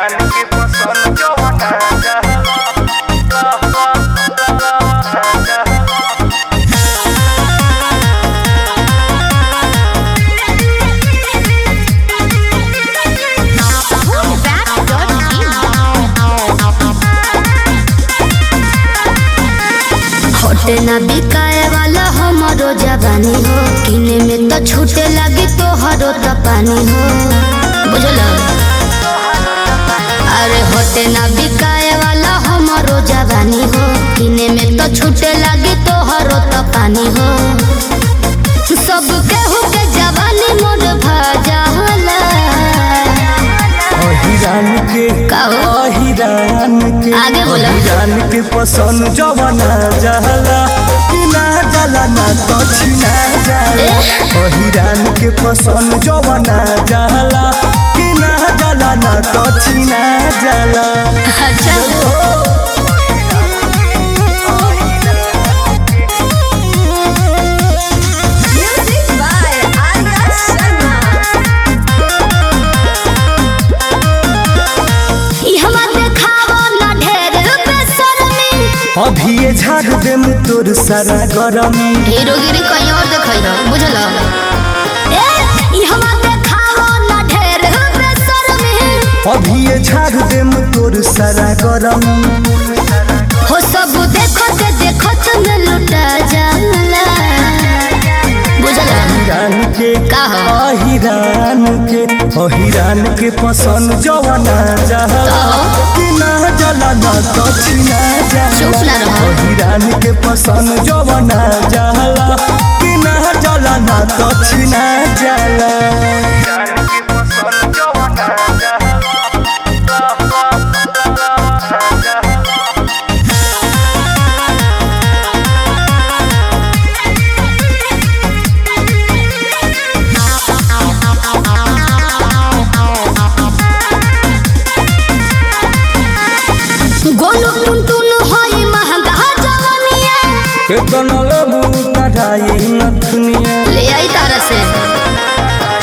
जान के पसंद ना बिकाए वाला हमारो जवानी हो। किने में तो छूटे लगी तो हरो तो हो। बुझल? किने में तो छूटे लगी तो हरो तो पानी हो। सब केहू के जवानी मोर भजाला अहिरान के का हो? अहिरान के आगे बोलो। अहिरान के पसंद जवाना जहला ना जला ना तो छिना जाला। अहिरान के पसंद जवाना जहला ना जला ना तो छिना जाला। अच्छा। झाड़ देम तोर सारा गरमी। हीरोगिरी कहीं और देखई रहो बुझल ए ई हमा देखावो ना ढेर बेशर्मी अभी ये झाड़ देम तोर सारा गरमी। हो सब देखत देखत में लुटा जाला बुझल के का हो? अहिरान के अहिरान के पसंद जवाना जहला कि ना जला ना तो छिना के पसंद जवना जाला कि ना जला ना तो छिना जाला। केतन लेबू कढ़ाई नथुनिया ले आई तारा से।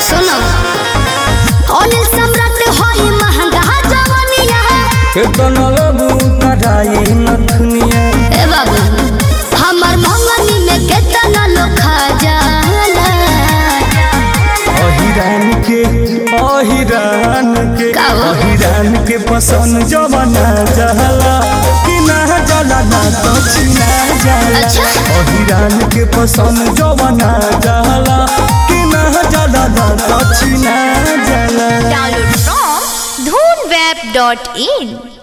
सुनो। अनिल सम्राट होई महँगा जवानिया केतन लेबू कढ़ाई नथुनिया ए बाबू हमर मंगनी में केतना लोग खा जाला अहिरान के अहिरान के अहिरान के पसंद जवाना जहला। कि ना जला ना तो छिना जाला अच्छा। अहिरान के पसंद जवाना जहला कि ना जला तो छिना जाला Download from dhoonweb.in.